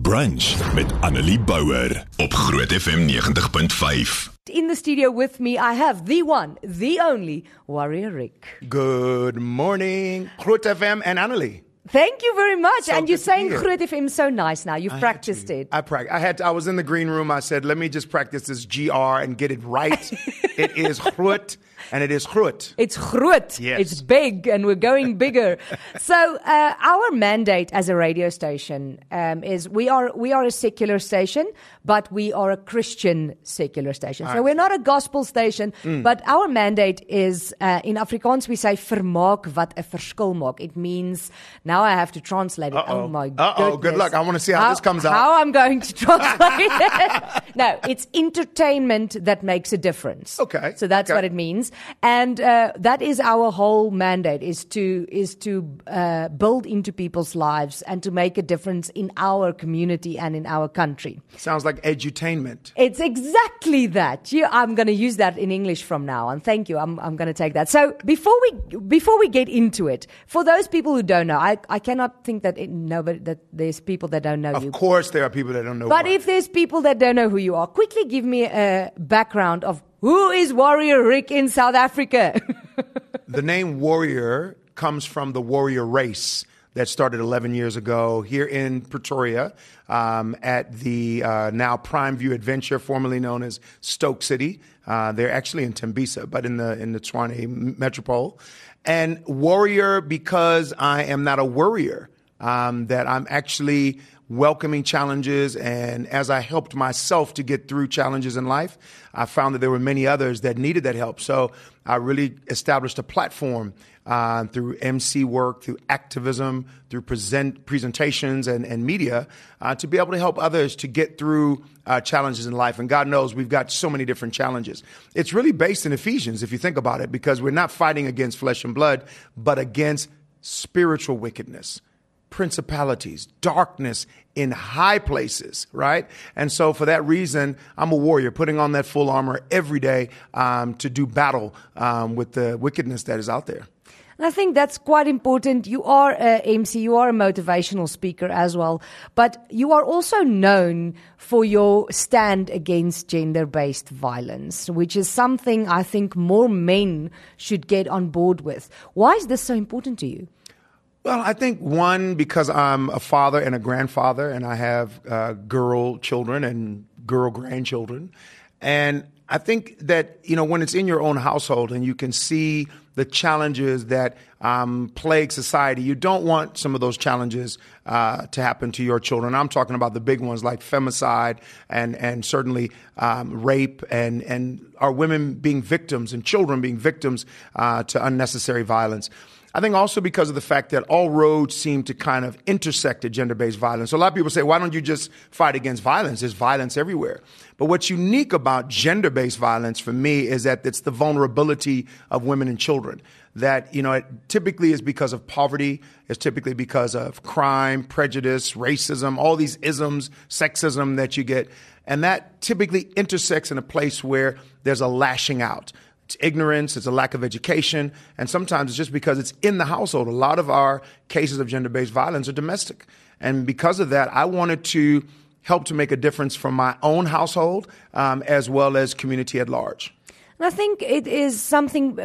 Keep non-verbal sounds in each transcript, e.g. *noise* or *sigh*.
Brunch met Annelie Bouwer op Groot FM 90.5. In the studio with me, I have the one, the only Warrior Ric. Good morning, Groot FM and Annelie. Thank you very much. So and you're saying be here. Groot FM so nice now. You've I practiced it. I practiced. I had. To, I was in the green room. I said, "Let me just practice this GR and get it right." *laughs* it is Groot and it is Groot. It's groot. Yes. It's big, and we're going bigger. *laughs* so, uh, our mandate as a radio station um, is we are we are a secular station, but we are a Christian secular station. So we're not a gospel station, Mm. but our mandate is uh, in Afrikaans we say vermaak wat 'n verskil maak. It means now I have to translate it. Uh-oh. Oh my Uh-oh. Good luck. I wanna see how this comes out. How I'm going to translate *laughs* it. *laughs* no, it's entertainment that makes a difference. Okay. So that's Okay. what it means, and uh, that is our whole mandate: is to is to uh, build into people's lives and to make a difference in our community and in our country. Sounds like edutainment. It's exactly that. You, I'm going to use that in English from now on. Thank you. I'm, I'm going to take that. So before we before we get into it, for those people who don't know, I, I cannot think that it, nobody that there's people that don't know you. Of course, there are people that don't know. But why. if there's people that don't know who you are, quickly give me a background of who is Warrior Ric in South Africa. *laughs* The name warrior comes from the warrior race that started 11 years ago here in Pretoria um, at the uh, now Prime View Adventure, formerly known as Stoke City. Uh, they're actually in Tembisa, but in the in the Tshwane metropole. And warrior because I am not a worrier. Um, that I'm actually welcoming challenges. And as I helped myself to get through challenges in life, I found that there were many others that needed that help. So I really established a platform uh, through MC work, through activism, through present presentations and, and media uh, to be able to help others to get through uh, challenges in life. And God knows we've got so many different challenges. It's really based in Ephesians, if you think about it, because we're not fighting against flesh and blood, but against spiritual wickedness principalities, darkness in high places, right? And so for that reason, I'm a warrior, putting on that full armor every day um, to do battle um, with the wickedness that is out there. And I think that's quite important. You are a MC, you are a motivational speaker as well, but you are also known for your stand against gender based violence, which is something I think more men should get on board with. Why is this so important to you? Well, I think one because I'm a father and a grandfather, and I have uh, girl children and girl grandchildren, and I think that you know when it's in your own household and you can see the challenges that um, plague society, you don't want some of those challenges uh, to happen to your children. I'm talking about the big ones like femicide and and certainly um, rape and and our women being victims and children being victims uh, to unnecessary violence. I think also because of the fact that all roads seem to kind of intersect at gender based violence. So a lot of people say, why don't you just fight against violence? There's violence everywhere. But what's unique about gender based violence for me is that it's the vulnerability of women and children. That, you know, it typically is because of poverty, it's typically because of crime, prejudice, racism, all these isms, sexism that you get. And that typically intersects in a place where there's a lashing out. It's ignorance, it's a lack of education, and sometimes it's just because it's in the household. A lot of our cases of gender based violence are domestic. And because of that, I wanted to help to make a difference from my own household um, as well as community at large. And I think it is something,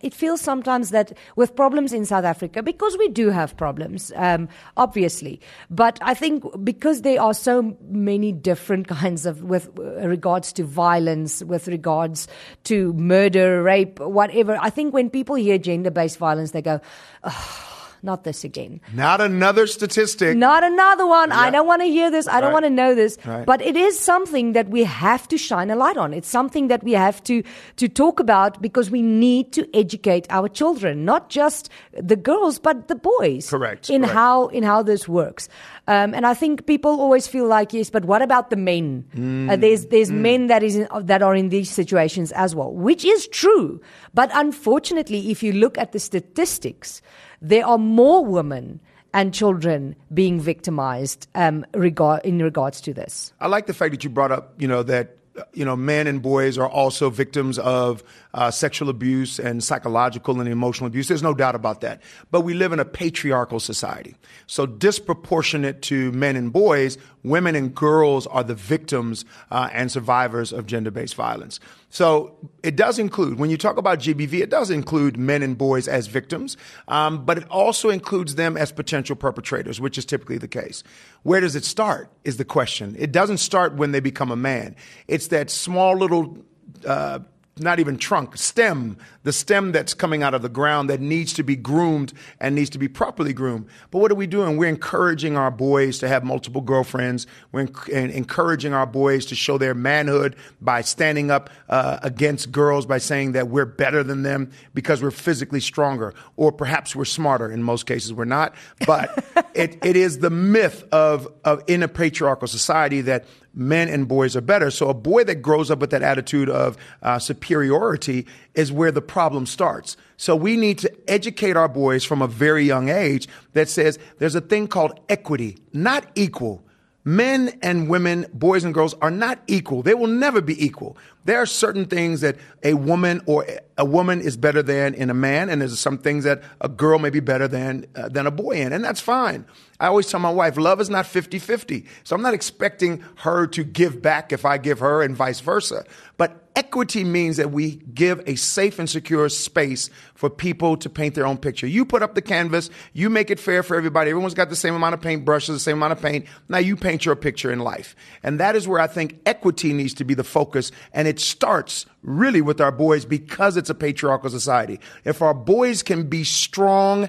it feels sometimes that with problems in South Africa, because we do have problems, um, obviously, but I think because there are so many different *laughs* kinds of, with regards to violence, with regards to murder, rape, whatever, I think when people hear gender based violence, they go, oh, not this again. Not another statistic. Not another one. I don't want to hear this. I don't want to know this. Right. But it is something that we have to shine a light on. It's something that we have to to talk about because we need to educate our children, not just the girls, but the boys. Correct, In correct. how in how this works. Um, and I think people always feel like yes, but what about the men? Mm. Uh, there's there's men that is in, that are in these situations as well, which is true. But unfortunately, if you look at the statistics, there are more women and children being victimized um, regard, in regards to this. I like the fact that you brought up, you know, that you know, men and boys are also victims of uh, sexual abuse and psychological and emotional abuse. There's no doubt about that. But we live in a patriarchal society. So disproportionate to men and boys, women and girls are the victims uh, and survivors of gender-based violence. So it does include, when you talk about GBV, it does include men and boys as victims, um, but it also includes them as potential perpetrators, which is typically the case. Where does it start is the question. It doesn't start when they become a man. It's that small little uh, not even trunk, stem, the stem that's coming out of the ground that needs to be groomed and needs to be properly groomed. But what are we doing? We're encouraging our boys to have multiple girlfriends. We're encouraging our boys to show their manhood by standing up uh, against girls by saying that we're better than them because we're physically stronger, or perhaps we're smarter. In most cases, we're not. But *laughs* it, it is the myth of, of in a patriarchal society that men and boys are better. So a boy that grows up with that attitude of uh, superiority is where the problem starts. So we need to educate our boys from a very young age that says there's a thing called equity, not equal. Men and women, boys and girls are not equal. They will never be equal. There are certain things that a woman or a woman is better than in a man, and there's some things that a girl may be better than uh, than a boy in, and that's fine. I always tell my wife, love is not 50-50. So I'm not expecting her to give back if I give her and vice versa. But equity means that we give a safe and secure space for people to paint their own picture. You put up the canvas, you make it fair for everybody. Everyone's got the same amount of paint brushes, the same amount of paint. Now you paint your picture in life. And that is where I think equity needs to be the focus. And it starts really with our boys because it's a patriarchal society. If our boys can be strong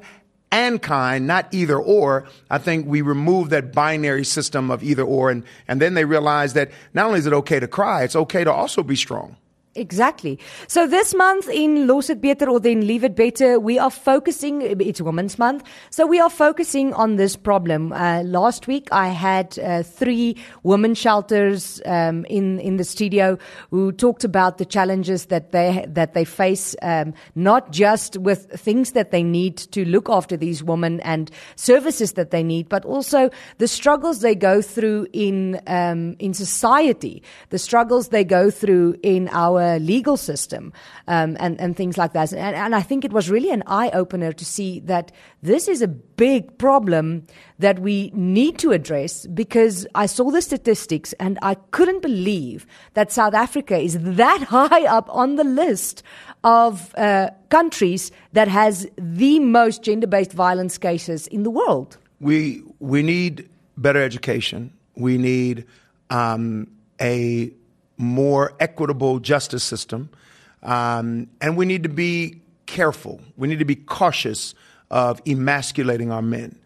and kind, not either or. I think we remove that binary system of either or. And, and then they realize that not only is it okay to cry, it's okay to also be strong. Exactly. So this month in Los It Beter or then Leave It Better, we are focusing, it's Women's Month, so we are focusing on this problem. Uh, last week I had uh, three women shelters um, in, in the studio who talked about the challenges that they, that they face, um, not just with things that they need to look after these women and services that they need, but also the struggles they go through in, um, in society, the struggles they go through in our legal system um, and, and things like that. And, and I think it was really an eye opener to see that this is a big problem that we need to address because I saw the statistics and I couldn't believe that South Africa is that *laughs* high up on the list of uh, countries that has the most gender-based violence cases in the world. We we need better education. We need um, a more equitable justice system. Um, and we need to be careful. We need to be cautious of emasculating our men.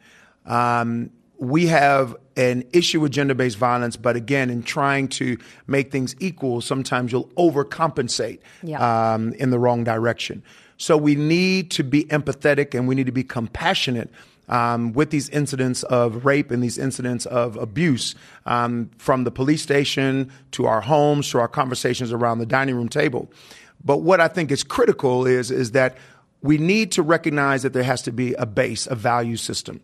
Um, we have an issue with gender based violence, but again, in trying to make things equal, sometimes you'll overcompensate yeah. um, in the wrong direction. So we need to be empathetic and we need to be compassionate um, with these incidents of rape and these incidents of abuse um, from the police station to our homes to our conversations around the dining room table. But what I think is critical is, is that we need to recognize that there has to be a base, a value system.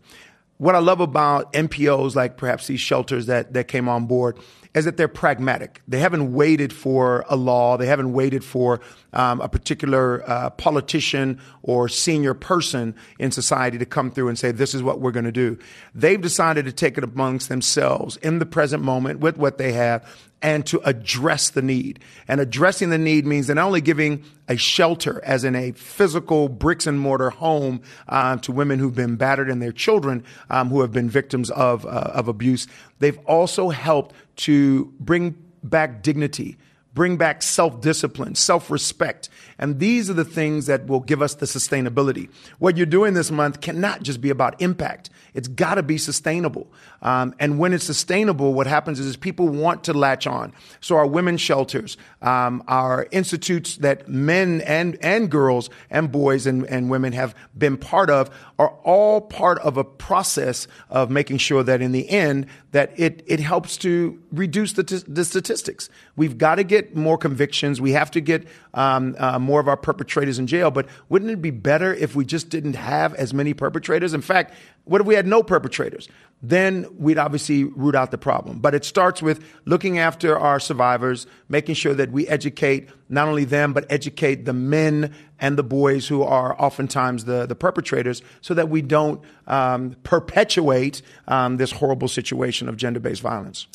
What I love about NPOs, like perhaps these shelters that, that came on board, is that they're pragmatic. They haven't waited for a law. They haven't waited for um, a particular uh, politician or senior person in society to come through and say, this is what we're going to do. They've decided to take it amongst themselves in the present moment with what they have and to address the need. And addressing the need means not only giving a shelter, as in a physical bricks and mortar home, uh, to women who've been battered and their children um, who have been victims of uh, of abuse. They've also helped to bring back dignity, bring back self discipline, self respect. And these are the things that will give us the sustainability. What you're doing this month cannot just be about impact. It's got to be sustainable. Um, and when it's sustainable, what happens is, people want to latch on. So our women's shelters, um, our institutes that men and, and girls and boys and, and women have been part of are all part of a process of making sure that in the end, that it, it helps to reduce the, t- the statistics. We've got to get get more convictions. We have to get um, uh, more of our perpetrators in jail. But wouldn't it be better if we just didn't have as many perpetrators? In fact, what if we had no perpetrators? Then we'd obviously root out the problem. But it starts with looking after our survivors, making sure that we educate not only them, but educate the men and the boys who are oftentimes the, the perpetrators so that we don't um, perpetuate um, this horrible situation of gender based violence.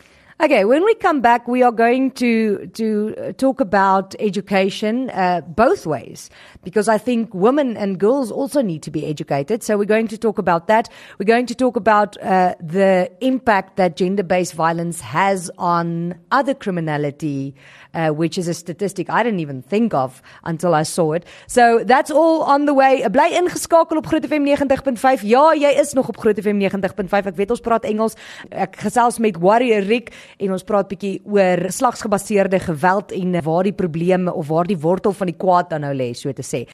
Okay, when we come back, we are going to to uh, talk about education uh, both ways because I think women and girls also need to be educated. So we're going to talk about that. We're going to talk about uh, the impact that gender-based violence has on other criminality, uh, which is a statistic I didn't even think of until I saw it. So that's all on the way. Bly ingeskakel op Groot FM 90.5. Ja, jy is nog op Groot FM 90.5. Ek weet ons praat Engels. Ek gesels met Warrior Rick en ons praat bietjie oor slagsgebaseerde geweld en waar die probleme of waar die wortel van die kwaad dan nou lê so te sê.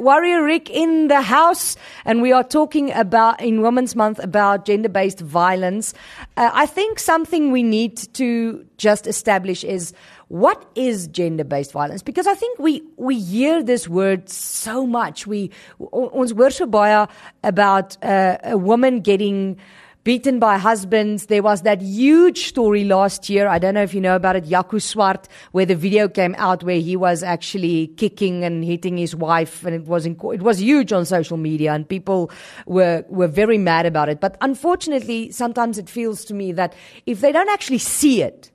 Warrior Rick in the house and we are talking about in Women's Month about gender-based violence. Uh, I think something we need to just establish is what is gender-based violence because I think we we hear this word so much. We ons hoor so baie about uh, a woman getting beaten by husbands. There was that huge story last year. I don't know if you know about it, Yaku Swart, where the video came out where he was actually kicking and hitting his wife, and it was it was huge on social media, and people were were very mad about it. But unfortunately, sometimes it feels to me that if they don't actually see it,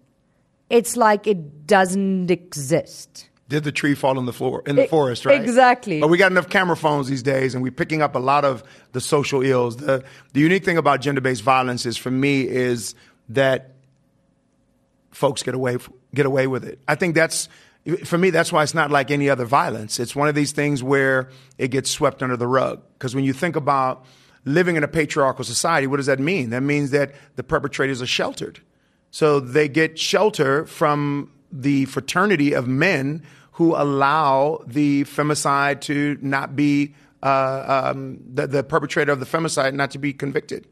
it's like it doesn't exist did the tree fall in the floor in the it, forest, right? Exactly. But we got enough camera phones these days, and we're picking up a lot of the social ills. The the unique thing about gender based violence is, for me, is that folks get away get away with it. I think that's for me. That's why it's not like any other violence. It's one of these things where it gets swept under the rug. Because when you think about living in a patriarchal society, what does that mean? That means that the perpetrators are sheltered. So they get shelter from the fraternity of men who allow the femicide to not be uh, um, the, the perpetrator of the femicide not to be convicted.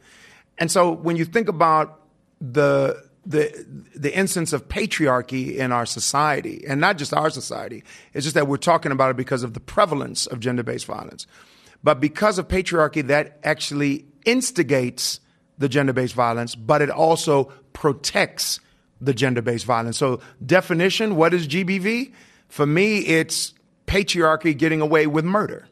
And so when you think about the the the instance of patriarchy in our society, and not just our society, it's just that we're talking about it because of the prevalence of gender based violence. But because of patriarchy, that actually instigates the gender based violence, but it also protects the gender based violence. So, definition what is GBV? For me, it's patriarchy getting away with murder.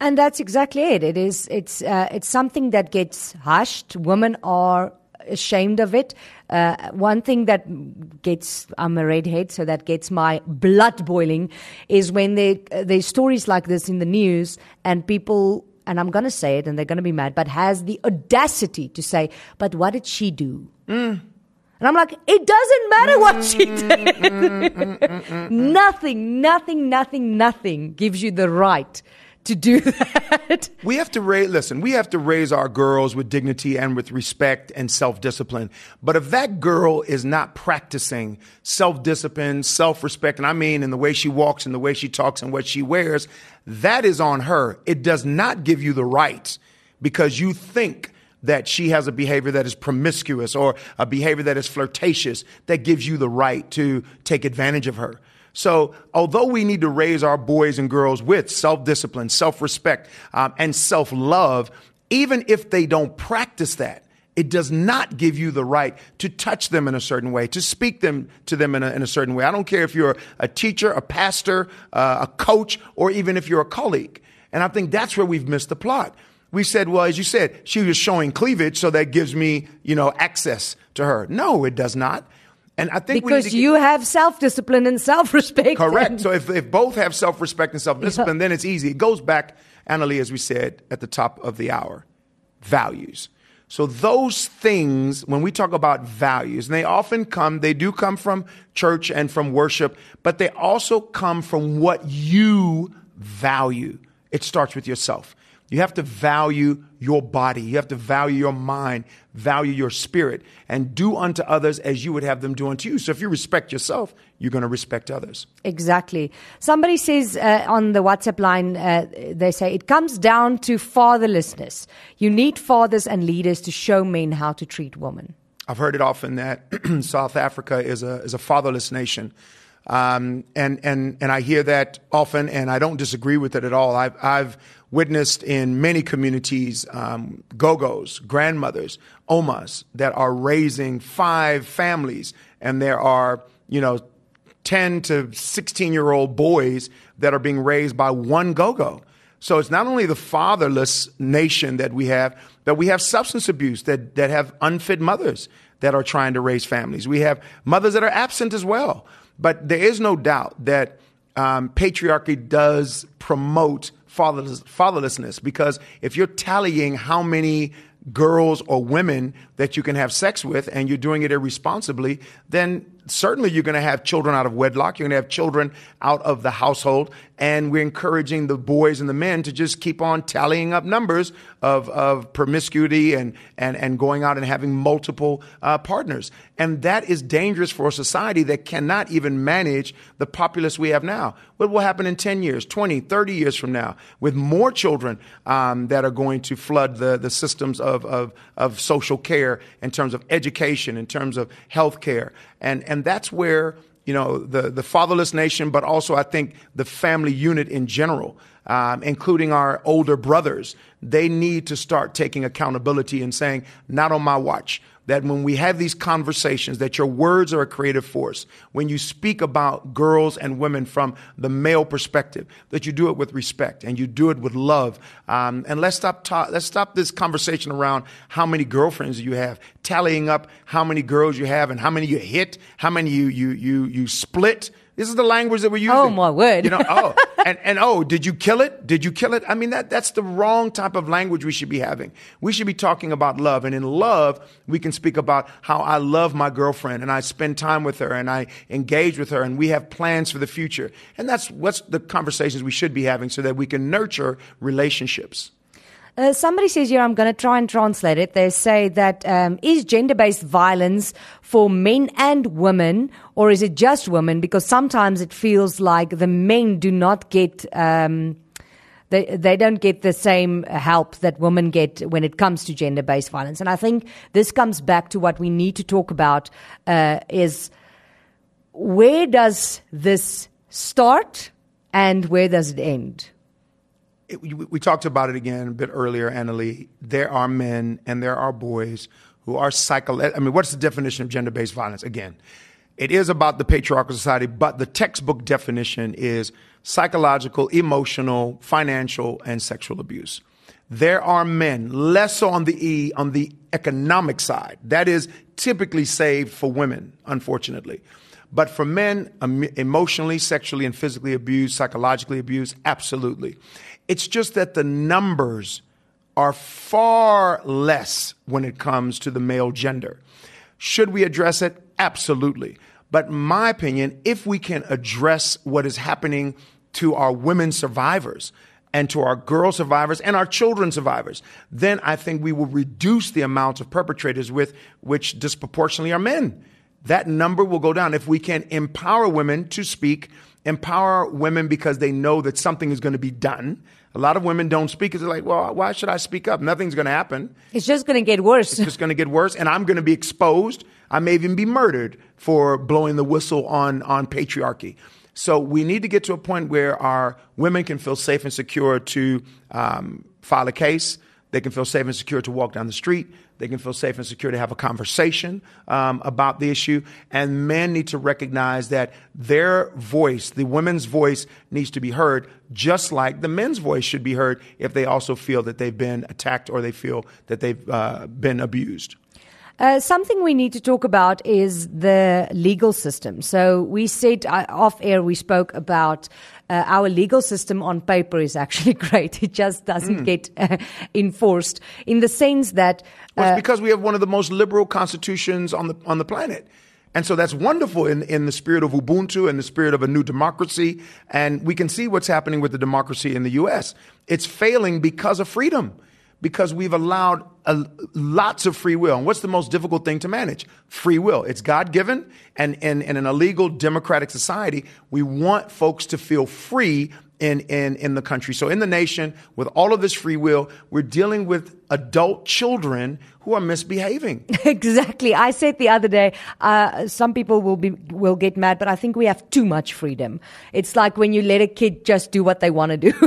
And that's exactly it. It is. It's. Uh, it's something that gets hushed. Women are ashamed of it. Uh, one thing that gets I'm a redhead, so that gets my blood boiling, is when there uh, there's stories like this in the news and people. And I'm going to say it, and they're going to be mad, but has the audacity to say, "But what did she do?" Mm. And I'm like, it doesn't matter what she *laughs* did. nothing, nothing, nothing, nothing gives you the right to do *laughs* that. We have to raise, listen, we have to raise our girls with dignity and with respect and self discipline. But if that girl is not practicing self discipline, self respect, and I mean in the way she walks and the way she talks and what she wears, that is on her. It does not give you the right because you think that she has a behavior that is promiscuous or a behavior that is flirtatious that gives you the right to take advantage of her. So, although we need to raise our boys and girls with self discipline, self respect, um, and self love, even if they don't practice that, it does not give you the right to touch them in a certain way, to speak them to them in a, in a certain way. I don't care if you're a teacher, a pastor, uh, a coach, or even if you're a colleague. And I think that's where we've missed the plot we said, well, as you said, she was showing cleavage, so that gives me, you know, access to her. No, it does not. And I think because you have self discipline and self respect. Correct. *laughs* So if, if both have self respect and self discipline, yeah. then it's easy. It goes back, Annelie, as we said at the top of the hour, values. So those things, when we talk about values, and they often come, they do come from church and from worship, but they also come from what you value. It starts with yourself. You have to value your body. You have to value your mind, value your spirit, and do unto others as you would have them do unto you. So if you respect yourself, you're going to respect others. Exactly. Somebody says uh, on the WhatsApp line, uh, they say it comes down to fatherlessness. You need fathers and leaders to show men how to treat women. I've heard it often that *clears throat* South Africa is a, is a fatherless nation. Um, and, and, and I hear that often, and I don't disagree with it at all. I've, I've witnessed in many communities um, go-go's, grandmothers, omas that are raising five families, and there are, you know, 10 to 16 year old boys that are being raised by one go-go. So it's not only the fatherless nation that we have, but we have substance abuse that, that have unfit mothers that are trying to raise families. We have mothers that are absent as well. But there is no doubt that um, patriarchy does promote fatherless, fatherlessness because if you're tallying how many girls or women that you can have sex with and you're doing it irresponsibly, then certainly you're going to have children out of wedlock. You're going to have children out of the household. And we're encouraging the boys and the men to just keep on tallying up numbers of, of promiscuity and, and, and going out and having multiple uh, partners. And that is dangerous for a society that cannot even manage the populace we have now. What will happen in 10 years, 20, 30 years from now with more children um, that are going to flood the, the systems of, of, of social care in terms of education, in terms of health care? And, and that's where, you know, the, the fatherless nation, but also I think the family unit in general, um, including our older brothers, they need to start taking accountability and saying, not on my watch that when we have these conversations, that your words are a creative force. When you speak about girls and women from the male perspective, that you do it with respect and you do it with love. Um, and let's stop ta- let's stop this conversation around how many girlfriends you have, tallying up how many girls you have and how many you hit, how many you you you you split. This is the language that we're oh, using. Oh my word! You know, *laughs* oh, and and oh, did you kill it? Did you kill it? I mean, that that's the wrong type of language we should be having. We should be talking about love, and in love, we can speak about how I love my girlfriend and I spend time with her and I engage with her, and we have plans for the future. And that's what's the conversations we should be having, so that we can nurture relationships. Uh, somebody says here, I'm going to try and translate it. They say that um, is gender based violence for men and women, or is it just women? Because sometimes it feels like the men do not get. Um, they, they don't get the same help that women get when it comes to gender based violence. And I think this comes back to what we need to talk about uh, is where does this start and where does it end? It, we, we, talked about it again a bit earlier, Annelie. There are men and there are boys who are psycho. I mean, what's the definition of gender based violence? Again, it is about the patriarchal society, but the textbook definition is psychological, emotional, financial, and sexual abuse. There are men less on the E on the economic side. That is typically saved for women, unfortunately. But for men, emotionally, sexually, and physically abused, psychologically abused, absolutely. It's just that the numbers are far less when it comes to the male gender. Should we address it? Absolutely. But my opinion, if we can address what is happening to our women survivors and to our girl survivors and our children survivors, then I think we will reduce the amount of perpetrators with which disproportionately are men. That number will go down if we can empower women to speak empower women because they know that something is going to be done. A lot of women don't speak because they're like, well, why should I speak up? Nothing's going to happen. It's just going to get worse. It's just going to get worse, and I'm going to be exposed. I may even be murdered for blowing the whistle on, on patriarchy. So we need to get to a point where our women can feel safe and secure to um, file a case. They can feel safe and secure to walk down the street. They can feel safe and secure to have a conversation um, about the issue. And men need to recognize that their voice, the women's voice, needs to be heard, just like the men's voice should be heard if they also feel that they've been attacked or they feel that they've uh, been abused. Uh, something we need to talk about is the legal system. So we said uh, off air, we spoke about uh, our legal system on paper is actually *laughs* great. It just doesn't mm. get uh, enforced in the sense that. well, it's uh, because we have one of the most liberal constitutions on the on the planet. And so that's wonderful in, in the spirit of Ubuntu and the spirit of a new democracy. And we can see what's happening with the democracy in the U.S. It's failing because of freedom because we've allowed a, lots of free will. And what's the most difficult thing to manage? Free will. It's God given. And in an illegal democratic society, we want folks to feel free in, in, in the country. So in the nation, with all of this free will, we're dealing with adult children who are misbehaving. *laughs* exactly. I said the other day, uh, some people will be will get mad, but I think we have too much freedom. It's like when you let a kid just do what they want to do. *laughs*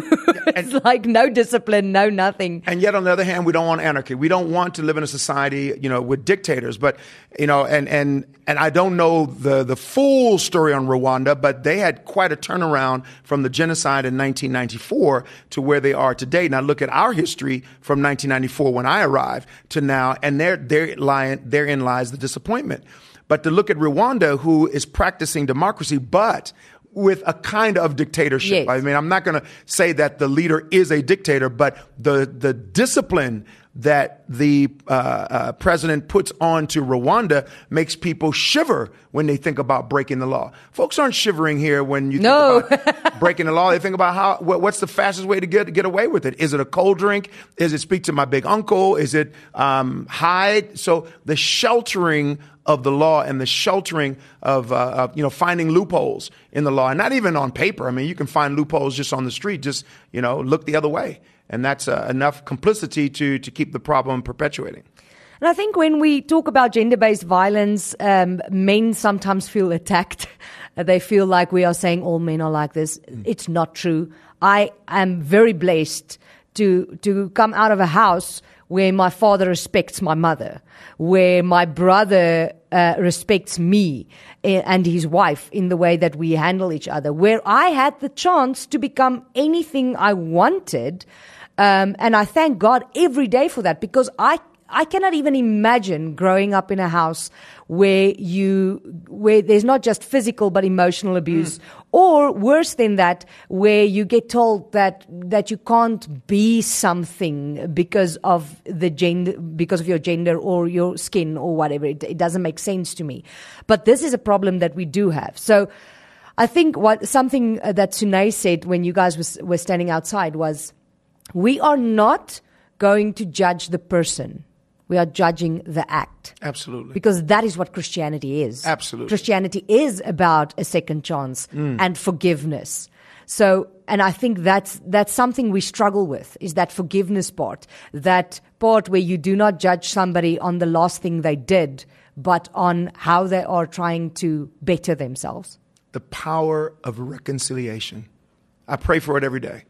it's and, like no discipline, no nothing. And yet, on the other hand, we don't want anarchy. We don't want to live in a society, you know, with dictators. But you know, and and and I don't know the the full story on Rwanda, but they had quite a turnaround from the genocide in 1994 to where they are today. Now look at our history from 1994 when I arrived to now, and there there therein lies the disappointment. But to look at Rwanda, who is practicing democracy, but with a kind of dictatorship. Yes. I mean, I'm not going to say that the leader is a dictator, but the the discipline that the uh, uh, president puts on to Rwanda makes people shiver when they think about breaking the law. Folks aren't shivering here when you think no. about *laughs* breaking the law. They think about how what, what's the fastest way to get get away with it. Is it a cold drink? Is it speak to my big uncle? Is it um, hide? So the sheltering of the law and the sheltering of, uh, of, you know finding loopholes in the law, and not even on paper. I mean, you can find loopholes just on the street. Just you know, look the other way and that's uh, enough complicity to to keep the problem perpetuating. And I think when we talk about gender based violence, um, men sometimes feel attacked. *laughs* they feel like we are saying all men are like this. Mm. It's not true. I am very blessed to to come out of a house where my father respects my mother, where my brother uh, respects me eh, and his wife in the way that we handle each other, where I had the chance to become anything I wanted um, and I thank God every day for that because I I cannot even imagine growing up in a house where you where there's not just physical but emotional abuse, mm. or worse than that, where you get told that that you can't be something because of the gender, because of your gender or your skin or whatever. It, it doesn't make sense to me. But this is a problem that we do have. So. I think what something that Sunay said when you guys was, were standing outside was we are not going to judge the person. We are judging the act. Absolutely. Because that is what Christianity is. Absolutely. Christianity is about a second chance mm. and forgiveness. So, and I think that's, that's something we struggle with is that forgiveness part. That part where you do not judge somebody on the last thing they did, but on how they are trying to better themselves. The power of reconciliation. I pray for it every day.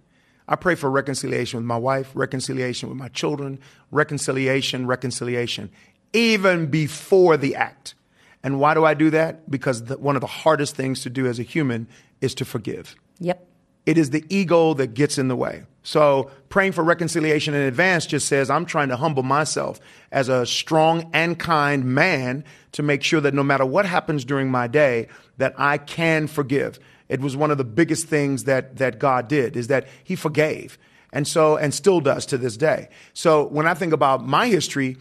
I pray for reconciliation with my wife, reconciliation with my children, reconciliation, reconciliation, even before the act. And why do I do that? Because the, one of the hardest things to do as a human is to forgive. Yep. It is the ego that gets in the way. So praying for reconciliation in advance just says I'm trying to humble myself as a strong and kind man to make sure that no matter what happens during my day, that I can forgive. It was one of the biggest things that, that God did is that he forgave. And so, and still does to this day. So when I think about my history,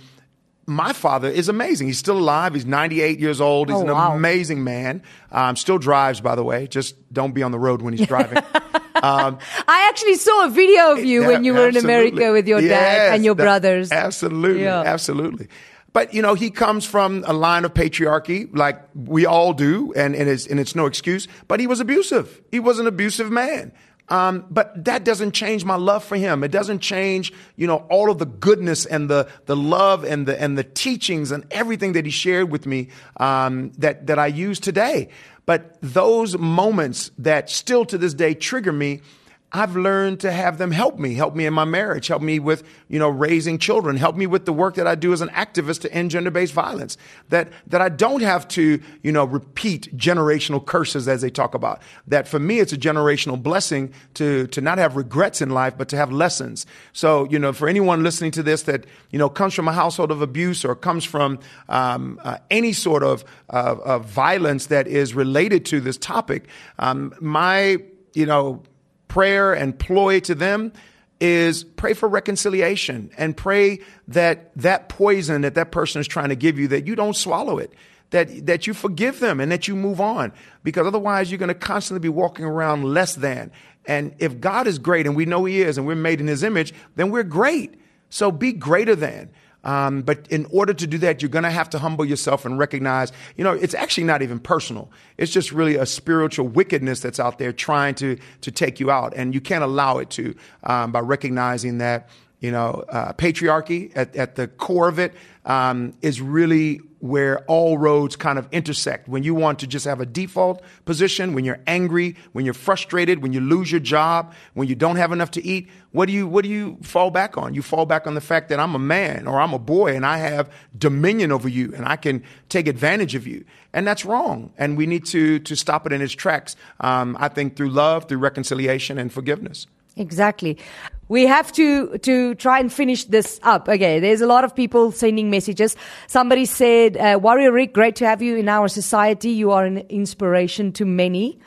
my father is amazing. He's still alive. He's 98 years old. He's oh, an wow. amazing man. Um, still drives, by the way. Just don't be on the road when he's driving. um, *laughs* I actually saw a video of you when you were in America with your yes, dad and your that, brothers. Absolutely. Yeah. Absolutely. But you know, he comes from a line of patriarchy, like we all do, and, and, it's, and it's no excuse. But he was abusive. He was an abusive man. Um, but that doesn't change my love for him. It doesn't change, you know, all of the goodness and the the love and the and the teachings and everything that he shared with me um, that that I use today. But those moments that still to this day trigger me I've learned to have them help me, help me in my marriage, help me with, you know, raising children, help me with the work that I do as an activist to end gender-based violence. That, that I don't have to, you know, repeat generational curses as they talk about. That for me, it's a generational blessing to, to not have regrets in life, but to have lessons. So, you know, for anyone listening to this that, you know, comes from a household of abuse or comes from, um, uh, any sort of, of violence that is related to this topic, um, my, you know, prayer and ploy to them is pray for reconciliation and pray that that poison that that person is trying to give you that you don't swallow it that that you forgive them and that you move on. Because otherwise you're going to constantly be walking around less than. And if God is great and we know he is and we're made in his image then we're great. So be greater than Um, but in order to do that, you're going to have to humble yourself and recognize, you know, it's actually not even personal. It's just really a spiritual wickedness that's out there trying to to take you out, and you can't allow it to um, by recognizing that you know, uh, patriarchy at, at the core of it um, is really where all roads kind of intersect. When you want to just have a default position, when you're angry, when you're frustrated, when you lose your job, when you don't have enough to eat, what do you what do you fall back on? You fall back on the fact that I'm a man or I'm a boy and I have dominion over you and I can take advantage of you, and that's wrong. And we need to to stop it in its tracks. Um, I think through love, through reconciliation, and forgiveness. Exactly. We have to, to try and finish this up. Okay. There's a lot of people sending messages. Somebody said, uh, Warrior Ric, great to have you in our society. You are an inspiration to many.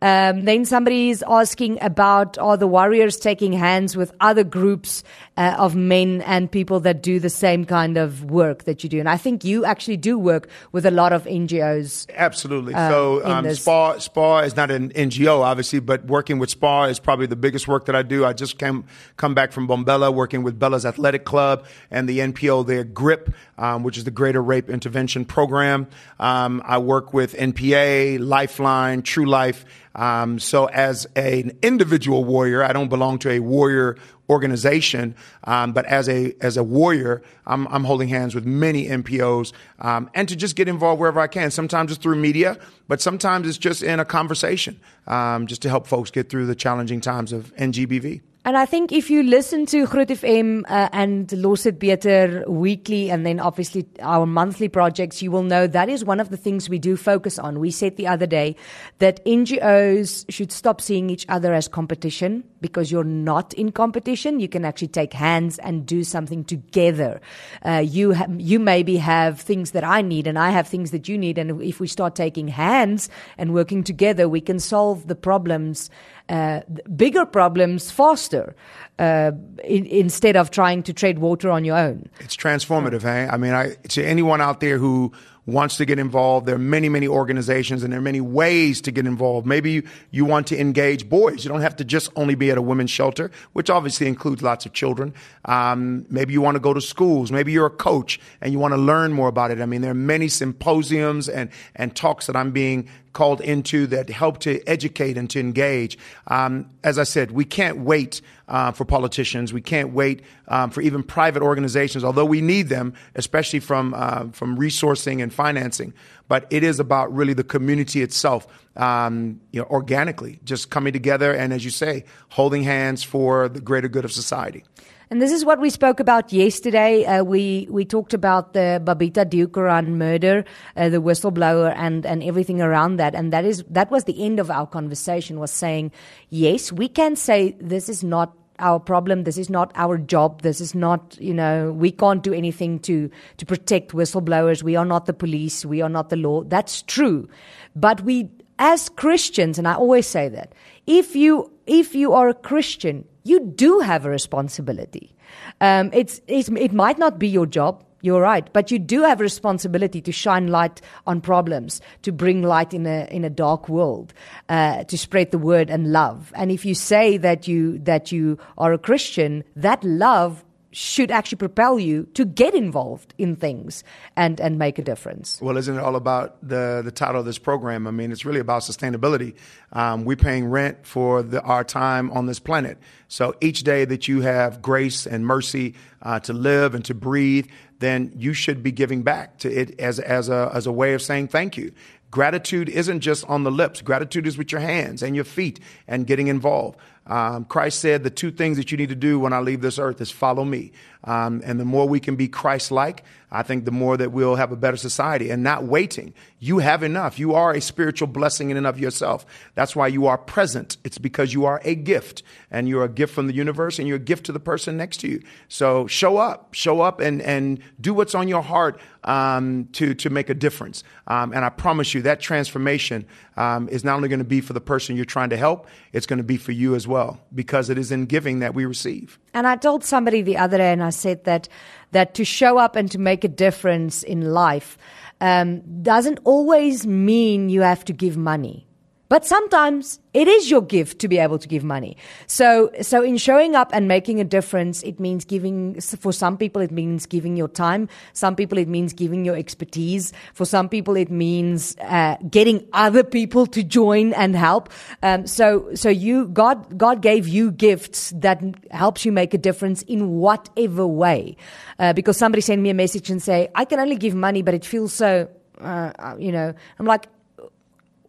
Um, then somebody is asking about are the warriors taking hands with other groups uh, of men and people that do the same kind of work that you do? And I think you actually do work with a lot of NGOs. Absolutely. Uh, so um, SPAR, SPAR is not an NGO, obviously, but working with SPAR is probably the biggest work that I do. I just came come back from Mbombela, working with Bella's Athletic Club and the NPO there, GRIP, um, which is the Greater Rape Intervention Program. Um, I work with NPA, Lifeline, True Life. Um, so as an individual warrior, I don't belong to a warrior organization, um, but as a as a warrior, I'm, I'm holding hands with many NPOs, um, and to just get involved wherever I can. Sometimes it's through media, but sometimes it's just in a conversation, um, just to help folks get through the challenging times of NGBV. And I think if you listen to Groot FM uh, and Los It Beter weekly and then obviously our monthly projects, you will know that is one of the things we do focus on. We said the other day that NGOs should stop seeing each other as competition because you're not in competition. You can actually take hands and do something together. Uh, you, ha- you maybe have things that I need and I have things that you need. And if we start taking hands and working together, we can solve the problems uh, bigger problems faster uh, in, instead of trying to trade water on your own. It's transformative, hey? I mean, I, to anyone out there who wants to get involved. There are many, many organizations and there are many ways to get involved. Maybe you, you want to engage boys. You don't have to just only be at a women's shelter, which obviously includes lots of children. Um, maybe you want to go to schools. Maybe you're a coach and you want to learn more about it. I mean, there are many symposiums and, and talks that I'm being called into that help to educate and to engage. Um, as I said, we can't wait uh, for politicians. We can't wait um, for even private organizations, although we need them, especially from uh, from resourcing and financing. But it is about really the community itself, um, you know, organically, just coming together and, as you say, holding hands for the greater good of society. And this is what we spoke about yesterday. Uh, we we talked about the Babita Deokaran murder, uh, the whistleblower, and and everything around that. And that is that was the end of our conversation. Was saying, yes, we can say this is not our problem. This is not our job. This is not, you know, we can't do anything to, to protect whistleblowers. We are not the police. We are not the law. That's true. But we, as Christians, and I always say that, if you, if you are a Christian, you do have a responsibility. Um, it's, it's, it might not be your job. You're right, but you do have a responsibility to shine light on problems, to bring light in a in a dark world, uh, to spread the word and love. And if you say that you that you are a Christian, that love should actually propel you to get involved in things and, and make a difference. Well, isn't it all about the, the title of this program? I mean, it's really about sustainability. Um, we're paying rent for the, our time on this planet. So each day that you have grace and mercy uh, to live and to breathe, then you should be giving back to it as, as, a, as a way of saying thank you. Gratitude isn't just on the lips. Gratitude is with your hands and your feet and getting involved. Um, Christ said the two things that you need to do when I leave this earth is follow me. Um, and the more we can be Christ like, I think the more that we'll have a better society and not waiting. You have enough. You are a spiritual blessing in and of yourself. That's why you are present. It's because you are a gift and you're a gift from the universe and you're a gift to the person next to you. So show up, show up and, and do what's on your heart um, to, to make a difference. Um, and I promise you that transformation um, is not only going to be for the person you're trying to help, it's going to be for you as well because it is in giving that we receive. And I told somebody the other day, and I said that that to show up and to make a difference in life um, doesn't always mean you have to give money. But sometimes it is your gift to be able to give money. So, so in showing up and making a difference, it means giving, for some people, it means giving your time. Some people, it means giving your expertise. For some people, it means uh, getting other people to join and help. Um, so, so you, God, God gave you gifts that helps you make a difference in whatever way. Uh, because somebody sent me a message and say, I can only give money, but it feels so, uh, you know, I'm like,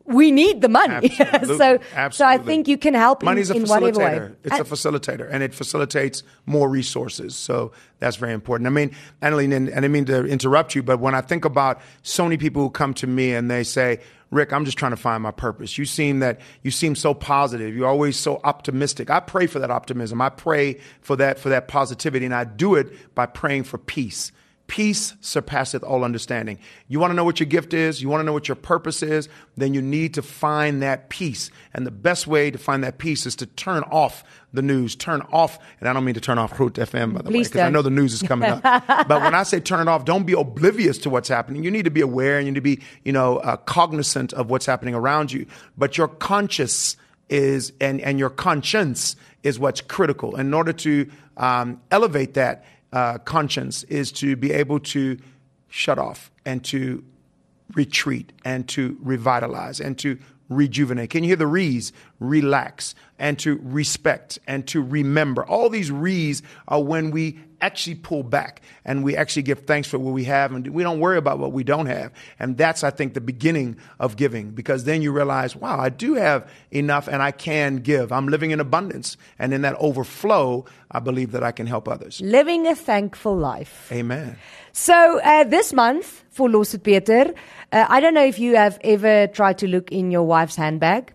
we need the money. Absolutely. *laughs* so, Absolutely. so I think you can help Money's in, a in whatever way. facilitator. It's a facilitator, and it facilitates more resources. So that's very important. I mean, Annalene, and I didn't mean to interrupt you, but when I think about so many people who come to me and they say, Ric, I'm just trying to find my purpose. You seem that you seem so positive. You're always so optimistic. I pray for that optimism. I pray for that for that positivity, and I do it by praying for peace. Peace surpasseth all understanding. You want to know what your gift is? You want to know what your purpose is? Then you need to find that peace. And the best way to find that peace is to turn off the news, turn off, and I don't mean to turn off Groot FM, by the way, because I know the news is coming up. *laughs* but when I say turn it off, don't be oblivious to what's happening. You need to be aware and you need to be, you know, uh, cognizant of what's happening around you. But your conscious is, and, and your conscience is what's critical. In order to um, elevate that, uh, conscience is to be able to shut off and to retreat and to revitalize and to rejuvenate. Can you hear the re's? Relax and to respect and to remember. All these re's are when we actually pull back and we actually give thanks for what we have and we don't worry about what we don't have. And that's, I think, the beginning of giving because then you realize, wow, I do have enough and I can give. I'm living in abundance. And in that overflow, I believe that I can help others. Living a thankful life. Amen. So uh, this month for Los It Beter, uh, I don't know if you have ever tried to look in your wife's handbag.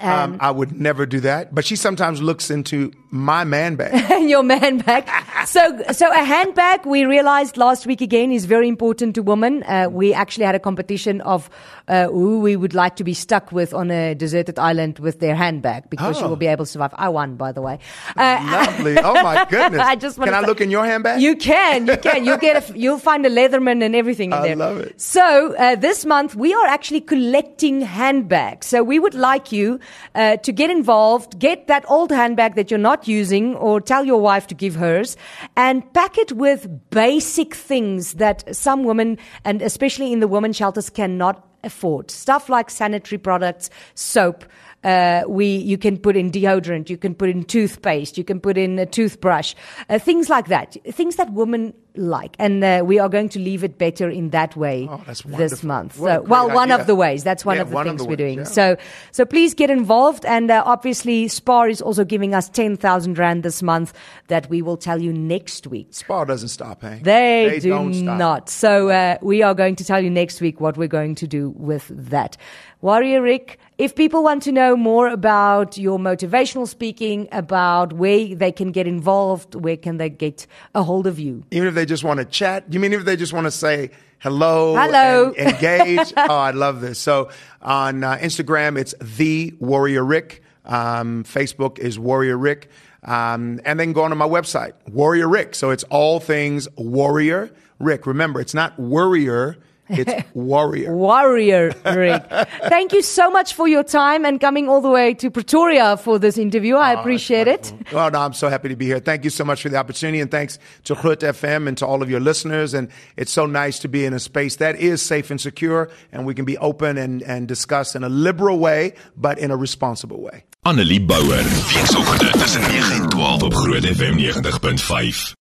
Um, I would never do that, but she sometimes looks into my man bag. *laughs* your man bag. So, so a handbag we realized last week again is very important to women. Uh, we actually had a competition of uh, who we would like to be stuck with on a deserted island with their handbag because she Oh. will be able to survive. I won, by the way. Uh, Lovely. Oh my *laughs* goodness. I just can I look in your handbag? You can, you can. You'll get, a, you'll find a Leatherman and everything in I there. I love it. So uh, this month we are actually collecting handbags. So we would like you uh, to get involved, get that old handbag that you're not using, or tell your wife to give hers, and pack it with basic things that some women, and especially in the women shelters, cannot afford. Stuff like sanitary products, soap. Uh, we you can put in deodorant, you can put in toothpaste, you can put in a toothbrush, uh, things like that, things that women like, and uh, we are going to leave it better in that way Oh, this month. What So, well, great one of the ways. That's one Yeah, of the one of things the we're ways, doing. yeah. So, so please get involved, and uh, obviously, Spar is also giving us ten thousand rand this month that we will tell you next week. Spar doesn't stop, Hank. They, do don't stop. not. So uh, we are going to tell you next week what we're going to do with that. Warrior Ric, if people want to know more about your motivational speaking, about where they can get involved, where can they get a hold of you? Even if they just want to chat, you mean if they just want to say hello, Hello. and *laughs* engage? oh, I love this. So on uh, Instagram, it's the Warrior Ric. Um, Facebook is Warrior Ric. Um, and then go onto my website, Warrior Ric. So it's all things Warrior Ric. Remember, it's not Worrier, it's *laughs* Warrior. Warrior Ric. *laughs* Thank you so much for your time and coming all the way to Pretoria for this interview. I ah, appreciate it. Well, no, I'm so happy to be here. Thank you so much for the opportunity, and thanks to Groot FM and to all of your listeners. And it's so nice to be in a space that is safe and secure, and we can be open and, and discuss in a liberal way, but in a responsible way. Annelie Bouwer. Weekoggend tussen 9 en 12 op Groot FM 90.5.